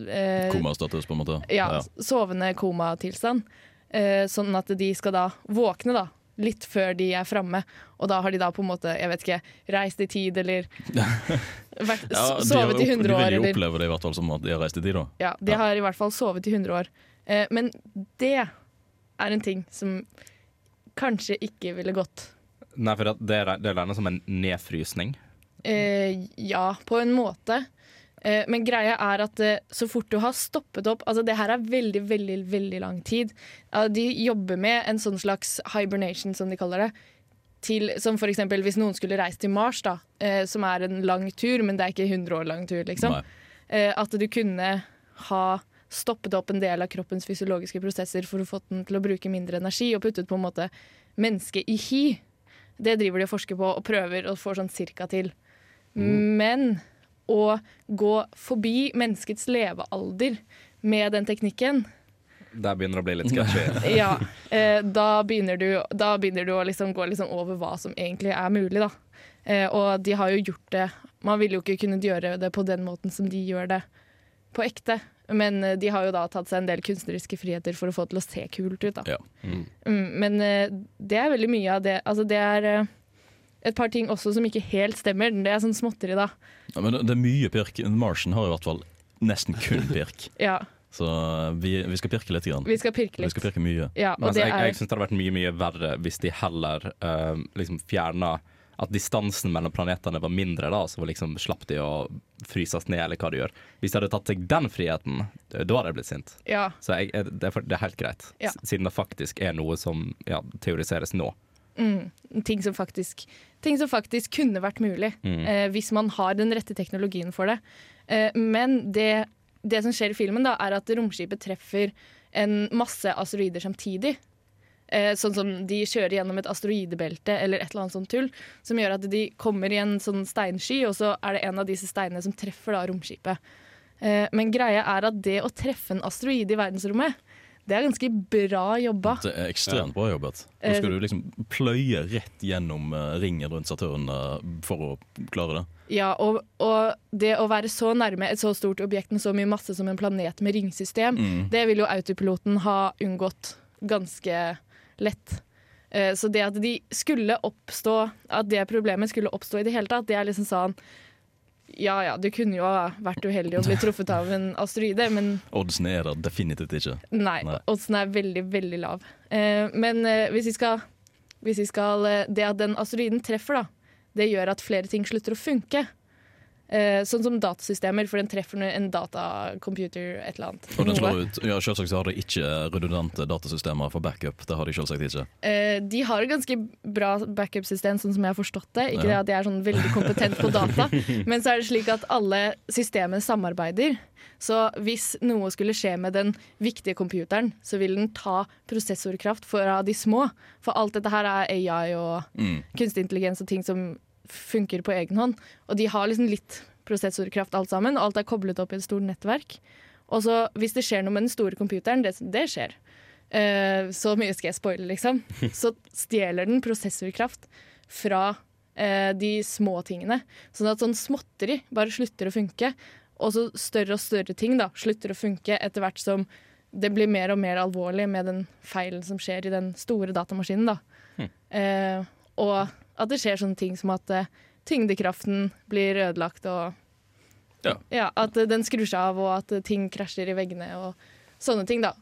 S1: eh,
S2: Komastatus, på en måte.
S1: ja, sovende komatilstand. Eh, sånn at de skal da våkne da, litt før de er framme. Og da har de da på en måte, jeg vet ikke, reist i tid eller vært,
S2: Ja,
S1: sovet i
S2: opp,
S1: 100
S2: de
S1: år.
S2: vil jo
S1: Eller,
S2: oppleve det i hvert fall som at de har reist i tid, da.
S1: ja, de har i hvert fall sovet i 100 år. Eh, men det er en ting som kanskje ikke ville gått.
S8: Nei, for det er, det er regnet som en nedfrysning.
S1: Eh, ja, på en måte. Eh, men greia er at eh, så fort du har stoppet opp Altså, det her er veldig, veldig, veldig lang tid. De jobber med en sånn slags hibernation, som de kaller det. Til, som for eksempel hvis noen skulle reist til Mars, da, eh, som er en lang tur, men det er ikke 100 år lang tur, liksom.
S2: Nei.
S1: At du kunne ha stoppet opp en del av kroppens fysiologiske prosesser for å få den til å bruke mindre energi, og puttet på en måte mennesket i hi. Det driver de og forsker på og prøver og får sånn cirka til. Men å gå forbi menneskets levealder med den teknikken
S8: Der begynner det å bli litt sketchy.
S1: ja, eh, da, begynner du, da begynner du å liksom gå liksom over hva som egentlig er mulig. Da. Eh, og de har jo gjort det Man ville jo ikke kunnet gjøre det på den måten som de gjør det på ekte. Men eh, de har jo da tatt seg en del kunstneriske friheter for å få det til å se kult ut. Da.
S2: Ja.
S1: Mm, men eh, det er veldig mye av det. Altså, det er eh, et par ting også som ikke helt stemmer. Det er sånn småtteri, da.
S2: Ja, men det, er mye pirk. Martian har i hvert fall nesten kun pirk.
S1: Ja,
S2: Så vi, vi skal pirke litt. Grann.
S1: vi skal pirke litt.
S2: Vi skal pirke mye.
S1: Ja, og
S8: altså,
S1: det
S8: jeg, jeg
S1: er
S8: syns det hadde vært mye mye verre hvis de heller uh, liksom fjerna At distansen mellom planetene var mindre, da, så liksom slapp de å fryses ned, eller hva de gjør. Hvis de hadde tatt seg den friheten, da hadde jeg blitt sint.
S1: Ja.
S8: Så jeg, jeg, det, er, det er helt greit,
S1: Ja.
S8: siden det faktisk er noe som ja, teoriseres nå.
S1: Mm, ting, som faktisk, ting som faktisk kunne vært mulig,
S8: Mm.
S1: eh, hvis man har den rette teknologien for det. Eh, men det, det som skjer i filmen, da, er at romskipet treffer en masse asteroider samtidig. Eh, sånn som de kjører gjennom et asteroidebelte eller et eller annet sånt tull. Som gjør at de kommer i en sånn steinsky, og så er det en av disse steinene som treffer da romskipet. Eh, men greia er at det å treffe en asteroide i verdensrommet, det er ganske bra jobba.
S2: Det er ekstremt bra jobbet.
S1: Eh,
S2: skal du liksom pløye rett gjennom eh, ringen rundt Saturn eh, for å klare det.
S1: Ja, og, og det å være så nærme et så stort objekt med så mye masse som en planet med ringsystem,
S2: Mm.
S1: det vil jo autopiloten ha unngått ganske lett. Eh, Så det at de skulle oppstå, at det problemet skulle oppstå i det hele tatt, det er liksom sånn Ja ja, du kunne jo ha vært uheldig og blitt truffet av en asteroide, men
S2: Oddsen er der definitivt ikke.
S1: Nei,
S2: Nei.
S1: oddsen er veldig, veldig lav. Eh, men eh, hvis vi skal, hvis vi skal eh, Det at den asteroiden treffer, da, det gjør at flere ting slutter å funke. Eh, sånn som datasystemer, for den treffer en datacomputer, et eller annet.
S2: Og den slår ut, ja, Selvsagt så har de ikke redundante datasystemer for backup. Det har de selvsagt ikke.
S1: Eh, de har et ganske bra backup-system, sånn som jeg har forstått det. Ikke
S2: Ja.
S1: det at jeg er sånn veldig kompetent på data, men så er det slik at alle systemene samarbeider. Så hvis noe skulle skje med den viktige computeren, så vil den ta prosessorkraft fra de små. For alt dette her er AI og
S2: Mm.
S1: kunstig intelligens og ting som funker på egen hånd. Og de har liksom litt prosessorkraft alt sammen, og alt er koblet opp i et stort nettverk. Og så hvis det skjer noe med den store computeren, det, det skjer. Uh, så mye skal jeg spoile, liksom. Så stjeler den prosessorkraft fra uh, de små tingene. Sånn at sånn småtteri bare slutter å funke. og så større og større ting da, slutter å funke etter hvert som det blir mer og mer alvorlig med den feilen som skjer i den store datamaskinen. da. Eh, og at det skjer sånne ting som at uh, tyngdekraften blir ødelagt, og
S2: Ja.
S1: at uh, den skrur seg av, og at uh, ting krasjer i veggene og sånne ting, da.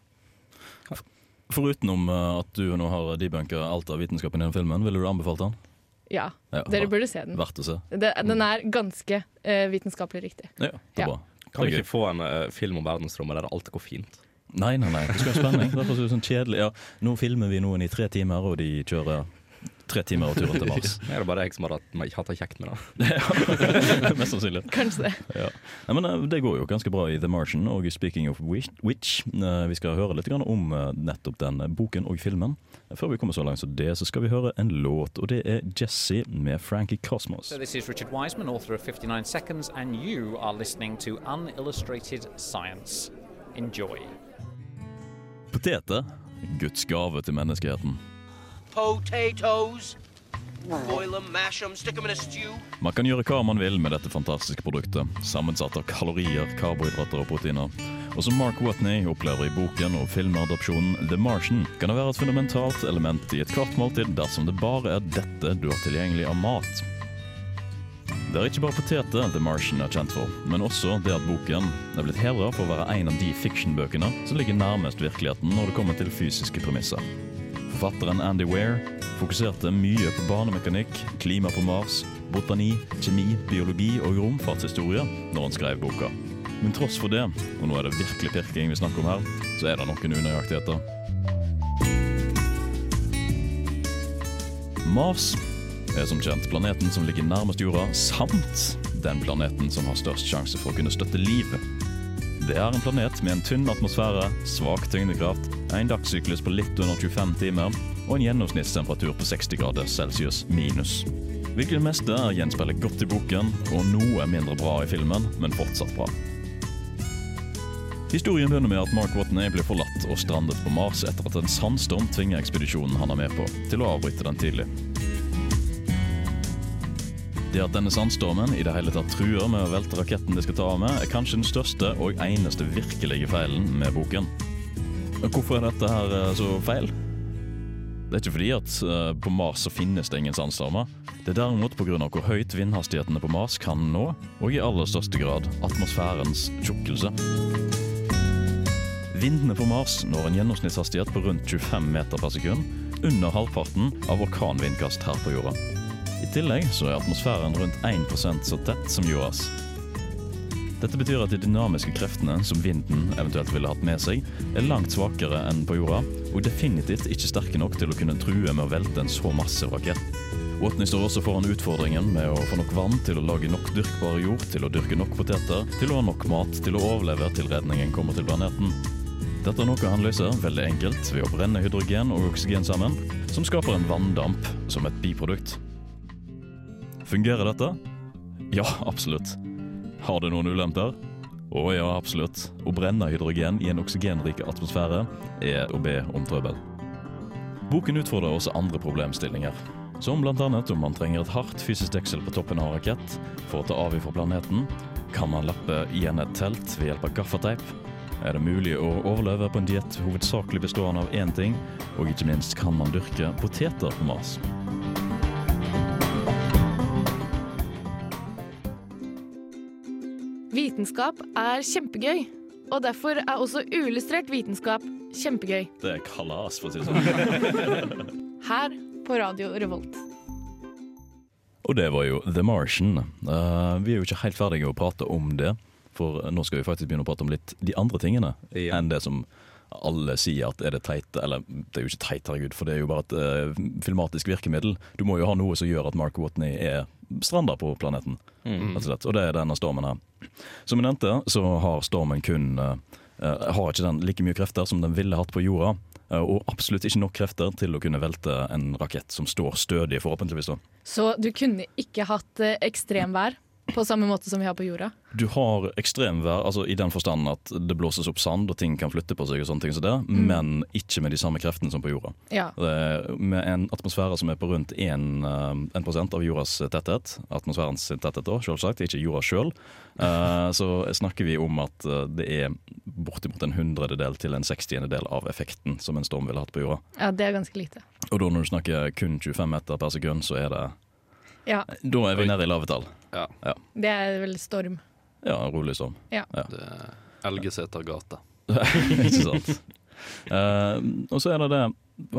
S2: Foruten om at du nå har debunka alt av vitenskapen i den filmen, ville du anbefalt den?
S1: Ja,
S2: Ja,
S1: dere burde se den.
S2: Verdt å se.
S1: Det, den er ganske eh, vitenskapelig riktig.
S2: Ja, det er
S1: Ja.
S2: bra.
S8: Kan vi ikke få en eh, film om verdensrommet der alt går fint?
S2: Nei, nei, nei. Det skal være spenning. Derfor er det sånn kjedelig. Ja, nå filmer vi noen i tre timer, og de kjører tre timer av turen til Mars.
S8: Er det bare jeg som har hatt, det kjekt med det?
S2: Mest sannsynlig.
S1: Kanskje det.
S2: Ja. Nei, men eh, Det går jo ganske bra i The Martian. Og speaking of which, which eh, vi skal høre litt om eh, nettopp den boken og filmen. Før vi kommer så langt som det, så skal vi høre en låt, og det er Jesse med Frankie Cosmos.
S12: So, this is Richard Wiseman, author of 59 Seconds, and you are listening to Unillustrated Science. Enjoy.
S2: Poteter, Guds gave til menneskeheten.
S13: Potatoes. Boil them, mash them, stick them in a stew.
S2: Man kan gjøre hva man vil med dette fantastiske produktet, sammensatt av kalorier, karbohydrater og proteiner. Og som Mark Watney opplever i boken og filmadopsjonen The Martian, kan det være et fundamentalt element i et kvart måltid dersom det bare er dette du har tilgjengelig av mat. Det er ikke bare poteter The Martian er kjent for, men også det at boken er blitt hedra for å være en av de fiction-bøkene som ligger nærmest virkeligheten når det kommer til fysiske premisser. Forfatteren Andy Weir fokuserte mye på banemekanikk, klima på Mars, botani, kjemi, biologi og romfartshistorie når han skrev boka. Men tross for det, og nå er det virkelig pirking vi snakker om her, så er det noen unøyaktigheter. Mars er som kjent planeten som ligger nærmest jorda, samt den planeten som har størst sjanse for å kunne støtte liv. Det er en planet med en tynn atmosfære, svak tyngdekraft, en dagssyklus på litt under 25 timer og en gjennomsnittstemperatur på 60 grader celsius minus. Hvilket meste er gjenspeilet godt i boken, og noe mindre bra i filmen, men fortsatt bra. Historien begynner med at Mark Watney blir forlatt og strandet på Mars etter at en sandstorm tvinger ekspedisjonen han er med på, til å avbryte den tidlig. Det at denne sandstormen i det hele tatt truer med å velte raketten de skal ta av med, er kanskje den største og eneste virkelige feilen med boken. Hvorfor er dette her eh, så feil? Det er ikke fordi at eh, på Mars så finnes det ingen sandstormer. Det er derimot pga. hvor høyt vindhastighetene på Mars kan nå, og i aller største grad atmosfærens tjukkelse. Vindene på Mars når en gjennomsnittshastighet på rundt 25 meter per sekund, under halvparten av orkanvindkast her på jorda. I tillegg så er atmosfæren rundt 1% så tett som jordas. Dette betyr at de dynamiske kreftene som vinden eventuelt ville hatt med seg, er langt svakere enn på jorda, og definitivt ikke sterke nok til å kunne true med å velte en så massiv rakett. Watney står også foran utfordringen med å få nok vann til å lage nok dyrkbare jord, til å dyrke nok poteter, til å ha nok mat til å overleve til redningen kommer til planeten. Dette er noe han løser veldig enkelt ved å brenne hydrogen og oksygen sammen, som skaper en vanndamp som et biprodukt. Fungerer dette? Ja, absolutt. Har det noen ulemper? Å ja, absolutt. Å brenne hydrogen i en oksygenrik atmosfære er å be om trøbbel. Boken utfordrer også andre problemstillinger. Som bl.a. om man trenger et hardt fysisk deksel på toppen av rakett for å ta av ifra planeten. Kan man lappe igjen et telt ved hjelp av gaffateip? Er det mulig å overleve på en diett hovedsakelig bestående av én ting? Og ikke minst, kan man dyrke poteter på Mars?
S1: Vitenskap er kjempegøy, og derfor er også uillustrert vitenskap kjempegøy.
S2: Det er kalas, for å si det sånn.
S1: Her på Radio Revolt.
S2: Og det var jo The Martian. Uh, vi er jo ikke helt ferdige å prate om det, for nå skal vi faktisk begynne å prate om litt de andre tingene enn det som alle sier at er det teit Eller det er jo ikke teit, herregud, for det er jo bare et uh, filmatisk virkemiddel. Du må jo ha noe som gjør at Mark Watney er stranda på planeten.
S8: Mm.
S2: rett og slett. Og det er denne stormen her. Som jeg nevnte, så har stormen kun uh, Har ikke den like mye krefter som den ville hatt på jorda. Og absolutt ikke nok krefter til å kunne velte en rakett som står stødig, forhåpentligvis.
S1: Så du kunne ikke hatt ekstremvær På samme måte som vi har på jorda.
S2: Du har ekstremvær altså i den forstand at det blåses opp sand og ting kan flytte på seg, og sånne ting som det,
S1: Mm.
S2: men ikke med de samme kreftene som på jorda.
S1: Ja.
S2: Med en atmosfære som er på rundt 1, eh, 1 av jordas tetthet, atmosfærens tetthet da, selvsagt, ikke jorda sjøl, så snakker vi om at eh, det er bortimot en hundrededel til en sekstiendedel av effekten som en storm ville hatt på jorda.
S1: Ja, det er ganske lite.
S2: Og da når du snakker kun 25 meter per sekund, så er det
S1: Ja,
S2: Da er vi nede i lave tall.
S4: Ja.
S2: Ja,
S1: det er vel storm.
S2: ja rolig storm.
S1: Ja.
S4: Det er Elgesetergata.
S2: ikke sant. Uh, og så er det det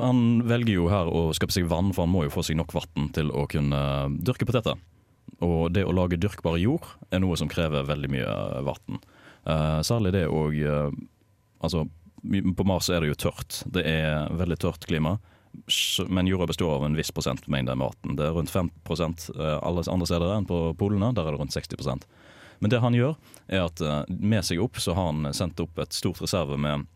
S2: Han velger jo her å skape seg vann, for han må jo få seg nok vann til å kunne dyrke poteter. Og det å lage dyrkbar jord er noe som krever veldig mye vann. særlig det å Altså, på Mars er det jo tørt. Det er veldig tørt klima. Men jorda består av en viss prosentmengde maten. Det er rundt 5 eh, alle andre steder enn på polene. Der er det rundt 60% Men det han gjør, er at eh, med seg opp så har han sendt opp et stort reserve med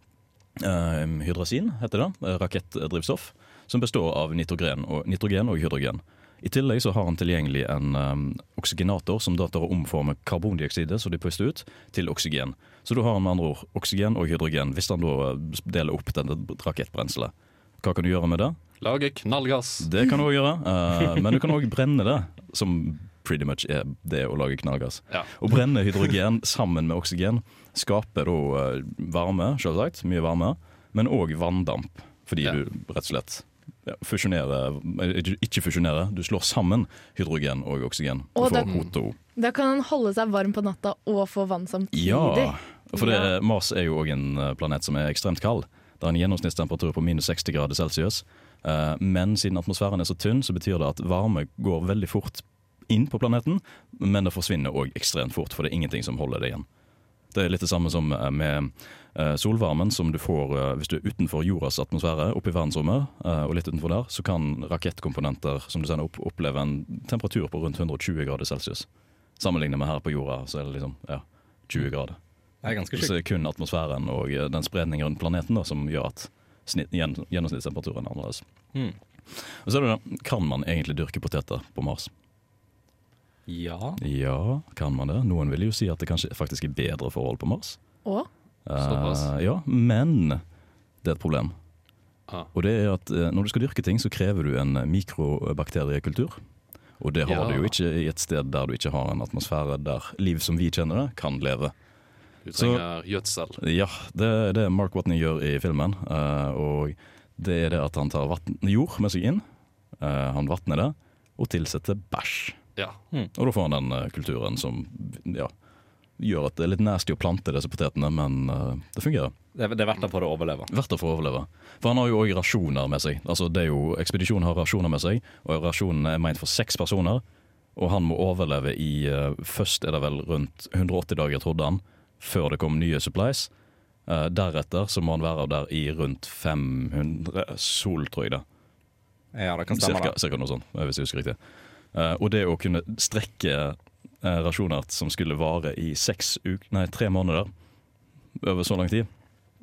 S2: eh, hydrasin, heter det. eh, Rakettdrivstoff. Som består av nitrogen og, nitrogen og hydrogen. I tillegg så har han tilgjengelig en um, oksygenator som da tar og omformer karbondioksidet som de puster ut, til oksygen. Så da har han med andre ord oksygen og hydrogen, hvis han da deler opp denne rakettbrenselet. Hva kan du gjøre med det?
S4: Lage knallgass.
S2: Det kan du òg gjøre, uh, men du kan òg brenne det, som pretty much er det å lage knallgass.
S4: Ja.
S2: Å brenne hydrogen sammen med oksygen skaper da eh, varme, selvsagt, mye varme, men òg vanndamp, fordi
S4: Ja.
S2: du rett og slett ja, fusjonerer eh, ikke- fusjonerer, du slår sammen hydrogen og oksygen.
S1: Og
S2: Og H2O.
S1: Da kan han holde seg varm på natta og få vann samtidig.
S2: Ja, for det, Mars er jo òg en planet som er ekstremt kald. Det er en gjennomsnittstemperatur på minus 60 grader celsius. Eh, Men siden atmosfæren er så tynn, så betyr det at varme går veldig fort inn på planeten, men det forsvinner òg ekstremt fort, for det er ingenting som holder det igjen. Det er litt det samme som eh, med eh, solvarmen som du får hvis du er utenfor jordas atmosfære, oppe i verdensrommet, og litt utenfor der, så kan rakettkomponenter som du sender opp, oppleve en temperatur på rundt 120 grader celsius. Sammenlignet med her på jorda, så er det liksom ja, 20 grader.
S8: Det er ganske sjukt.
S2: det er kun atmosfæren og eh, den spredningen rundt planeten da, som gjør at gjennomsnittstemperaturen er annerledes.
S8: Mm.
S2: Og så er det Kan man egentlig dyrke poteter på Mars?
S8: Ja.
S2: Ja, kan man det? Noen vil jo si at det kanskje faktisk er bedre forhold på Mars.
S1: Å?
S4: Såpass.
S2: Eh, ja, men det er et problem.
S4: Ah.
S2: Og det er at eh, når du skal dyrke ting, så krever du en mikrobakteriekultur. Og det har
S4: Ja.
S2: du jo ikke i et sted der du ikke har en atmosfære der liv som vi kjenner det, kan leve. Så-
S4: trenger gjødsel.
S2: Ja, det er det Mark Watney gjør i filmen. eh, og det er det at han tar vatten, jord med seg inn, eh, han vatner det, og tilsetter bæsj.
S4: Ja.
S2: Og da får han den eh, kulturen som ja, gjør at det er litt nasty å plante disse potetene, men det fungerer.
S8: Det er, det er verdt det for å overleve.
S2: Verdt det for å overleve. For han har jo òg rasjoner med seg. Altså det er jo, Ekspedisjonen har rasjoner med seg, og rasjonene er meint for seks personer. Og han må overleve i Først er det vel rundt 180 dager, trodde han, før det kom nye supplies. Uh, deretter så må han være der i rundt 500 sol, tror jeg det.
S8: Ja, det kan stemme.
S2: Cirka,
S8: det.
S2: cirka noe sånt, hvis jeg husker riktig. Uh, og det å kunne strekke uh, rasjoner som skulle vare i seks uk nei, tre måneder over så lang tid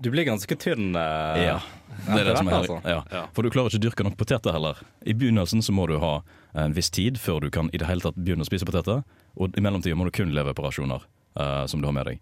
S8: Du blir ganske tynn. Uh,
S2: Ja, det er det som er
S8: altså.
S2: Ja. For du klarer ikke å dyrke nok poteter heller. I begynnelsen så må du ha en viss tid før du kan i det hele tatt begynne å spise poteter. Og i mellomtida må du kun leve på rasjoner eh, som du har med deg.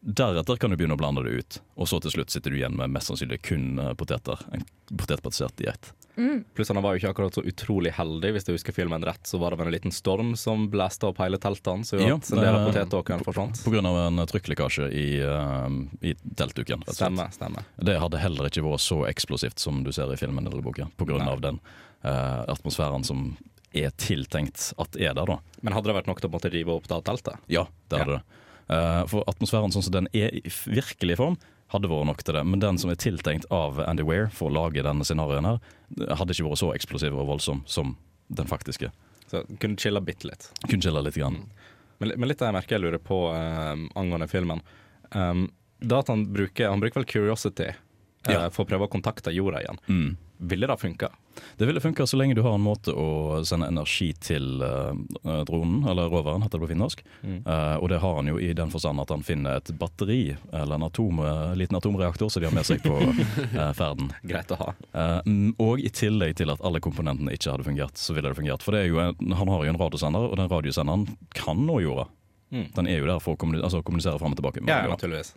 S2: Deretter kan du begynne å blande det ut, og så til slutt sitter du igjen med mest sannsynlig kun eh, poteter. En potetbasert diett.
S1: Mm.
S8: Pluss han var jo ikke akkurat så utrolig heldig. Hvis jeg husker filmen rett, så var det vel en liten storm som blæste opp hele teltene, så gjorde at en del av
S2: eh,
S8: potetåkeren forsvant.
S2: På grunn av en trykklekkasje i, uh, i teltduken.
S8: Stemmer, stemmer.
S2: Det hadde heller ikke vært så eksplosivt som du ser i filmen eller boka, av den uh, atmosfæren som er tiltenkt at er der, da.
S8: Men hadde det vært nok til å måtte rive opp da teltet?
S2: Ja, det hadde det. Eh, for atmosfæren sånn som den er i virkelig form, hadde vært nok til det. Men den som er tiltenkt av Andy Weir for å lage denne scenarioen her, hadde ikke vært så eksplosiv og voldsom som den faktiske.
S8: Så kunne chilla bitte litt.
S2: Kunne chilla litt. Grann.
S8: Men, men litt av det jeg merker jeg lurer på um, angående filmen um, Da at han bruker Han bruker vel Curiosity eh, for å prøve å kontakte jorda igjen.
S2: Mm.
S8: Ville det funka?
S2: Det ville funka så lenge du har en måte å sende energi til uh, dronen, eller roveren, heter det på finnorsk.
S8: Mm.
S2: Uh, og det har han jo i den forstand at han finner et batteri, eller en atom, uh, liten atomreaktor, som de har med seg på ferden.
S8: Greit å ha.
S2: Mm, og i tillegg til at alle komponentene ikke hadde fungert, så ville det fungert. For det en, han har jo en radiosender, og den radiosenderen kan nå jorda.
S8: Mm.
S2: Den er jo der for å kommunisere, altså kommunisere fram og tilbake. med
S8: Ja, naturligvis.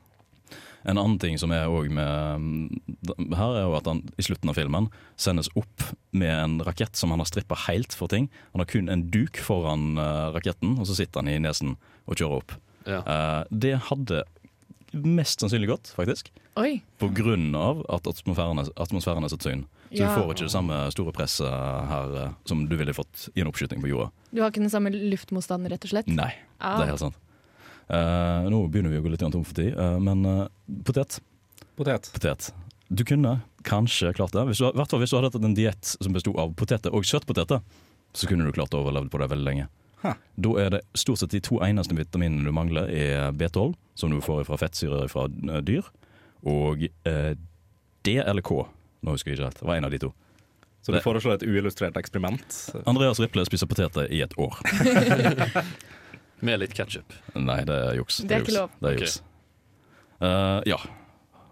S2: En annen ting som er også med mm, Her er jo at han i slutten av filmen sendes opp med en rakett som han har strippa helt for ting. Han har kun en duk foran eh, raketten, og så sitter han i nesen og kjører opp.
S4: Ja.
S2: Eh, det hadde mest sannsynlig gått, faktisk.
S1: Oi.
S2: På grunn av at atmosfæren er, atmosfæren er så tynn. Så
S1: Ja.
S2: du får ikke det samme store presset her eh, som du ville fått i en oppskyting på jorda.
S1: Du har ikke den samme luftmotstanden, rett og slett?
S2: Nei,
S1: Ah.
S2: det er helt sant. Eh, nå begynner vi å gå litt tom for tid, uh, men uh, potet.
S8: Potet.
S2: Du kunne kanskje klart det. Hvis du, hvert fall hvis du hadde hatt en diett som besto av poteter og søtpoteter, så kunne du klart å overleve på det veldig lenge.
S8: Huh.
S2: Da er det stort sett de to eneste vitaminene du mangler, er B12, som du får fra fettsyrer fra dyr, og D eller K. Nå husker jeg ikke helt. Det var en av de to.
S8: Så du
S2: Det-
S8: foreslår et uillustrert eksperiment?
S2: Andreas Riple spiser poteter i et år.
S4: Med litt ketsjup.
S2: Nei, det er juks.
S1: Det er ikke lov.
S2: Det er juks. Uh, ja.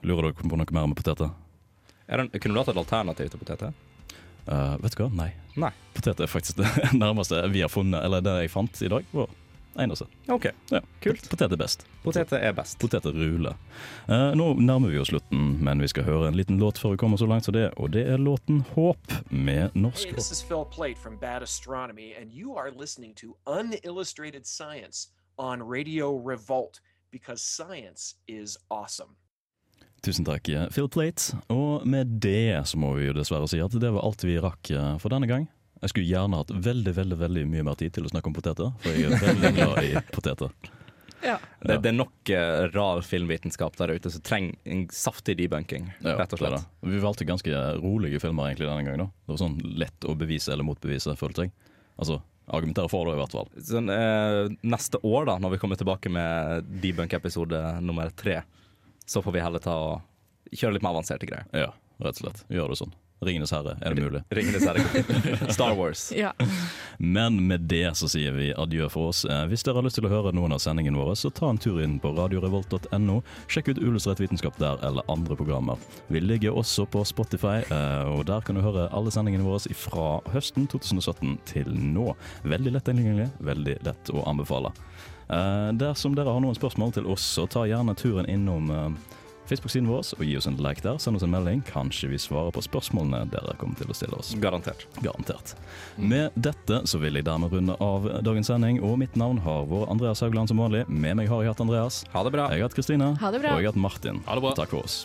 S2: Lurer dere på noe mer med poteter?
S8: Er kunne du hatt et alternativ til poteter?
S2: Uh, vet du hva? Nei.
S8: Nei.
S2: Potet er faktisk det nærmeste vi har funnet, eller det jeg fant i dag. var eneste.
S8: OK,
S2: Ja,
S8: kult.
S2: Potet er best.
S8: Potet er best.
S2: Poteter ruler. Eh, nå nærmer vi oss slutten, men vi skal høre en liten låt før vi kommer så langt som det, og det er låten 'Håp' med norsk
S14: Hey, this is Phil Plate from Bad Astronomy, and you are listening to Unillustrated Science on Radio Revolt because science is awesome.
S2: Tusen takk, Phil Plate. Og med det så må vi jo dessverre si at det var alt vi rakk eh, for denne gang. Jeg skulle gjerne hatt veldig veldig, veldig mye mer tid til å snakke om poteter, for jeg er veldig glad i poteter.
S8: Det, det er nok uh, rar filmvitenskap der ute som trenger en saftig debunking,
S2: Ja,
S8: rett og slett.
S2: det. Vi valgte ganske rolige filmer egentlig denne gangen. da. Det var sånn lett å bevise eller motbevise, følte jeg. Altså, argumentere for det i hvert fall.
S8: Sånn, uh, neste år, da, når vi kommer tilbake med debunk-episode nummer tre, så får vi heller ta og kjøre litt mer avanserte greier.
S2: Ja, rett og slett. Gjør det sånn. Ringenes herre, er det mulig?
S8: Ringenes herre. Star Wars.
S1: Ja.
S2: Men med det så sier vi adjø for oss. Eh, Hvis dere har lyst til å høre noen av sendingene våre, så ta en tur inn på radiorevolt.no. Sjekk ut Uillustrert vitenskap der, eller andre programmer. Vi ligger også på Spotify, eh, og der kan du høre alle sendingene våre fra høsten 2017 til nå. Veldig lett tilgjengelig, veldig lett å anbefale. Eh, Dersom dere har noen spørsmål til oss, så ta gjerne turen innom Facebook-siden vår og gi oss en like der. Send oss en melding. Kanskje vi svarer på spørsmålene dere kommer til å stille oss.
S8: Garantert.
S2: Garantert. Med dette så vil jeg dermed runde av dagens sending, og mitt navn har vært Andreas Haugland som vanlig. Med meg har jeg hatt Andreas.
S8: Ha det bra.
S2: Jeg har hatt Kristine.
S1: Ha det bra.
S2: Og jeg har hatt Martin.
S4: Ha det bra.
S2: Takk for oss.